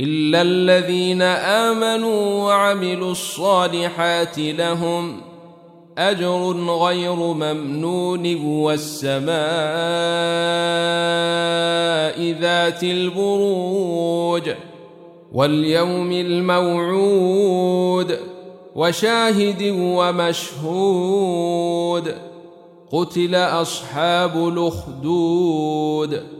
إلا الذين آمنوا وعملوا الصالحات لهم أجر غير ممنون والسماء ذات البروج واليوم الموعود وشاهد ومشهود قتل أصحاب الأخدود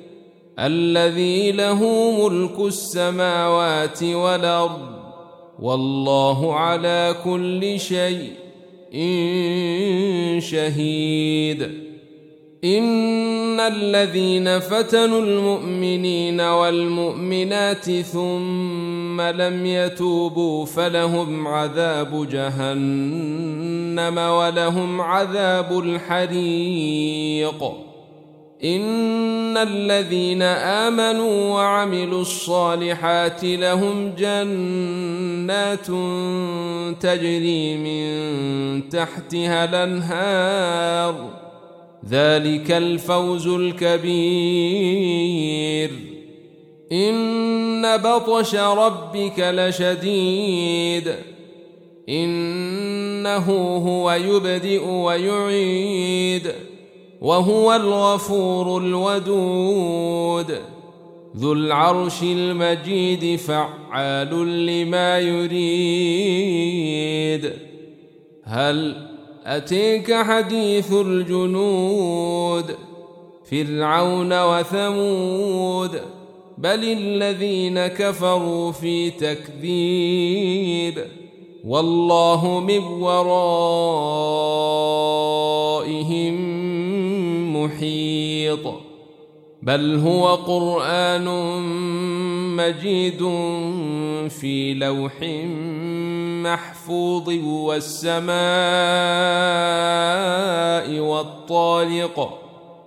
الذي له ملك السماوات والأرض والله على كل شيء إن شهيد. إن الذين فتنوا المؤمنين والمؤمنات ثم لم يتوبوا فلهم عذاب جهنم ولهم عذاب الحريق. إن الذين آمنوا وعملوا الصالحات لهم جنات تجري من تحتها الأنهار ذلك الفوز الكبير. إن بطش ربك لشديد إنه هو يبدئ ويعيد وهو الغفور الودود. ذو العرش المجيد فعال لما يريد. هل أتيك حديث الجنود؟ فرعون وثمود. بل الذين كفروا في تكذيب. والله من ورائهم محيط بل هو قرآن مجيد في لوح محفوظ والسماء والطارق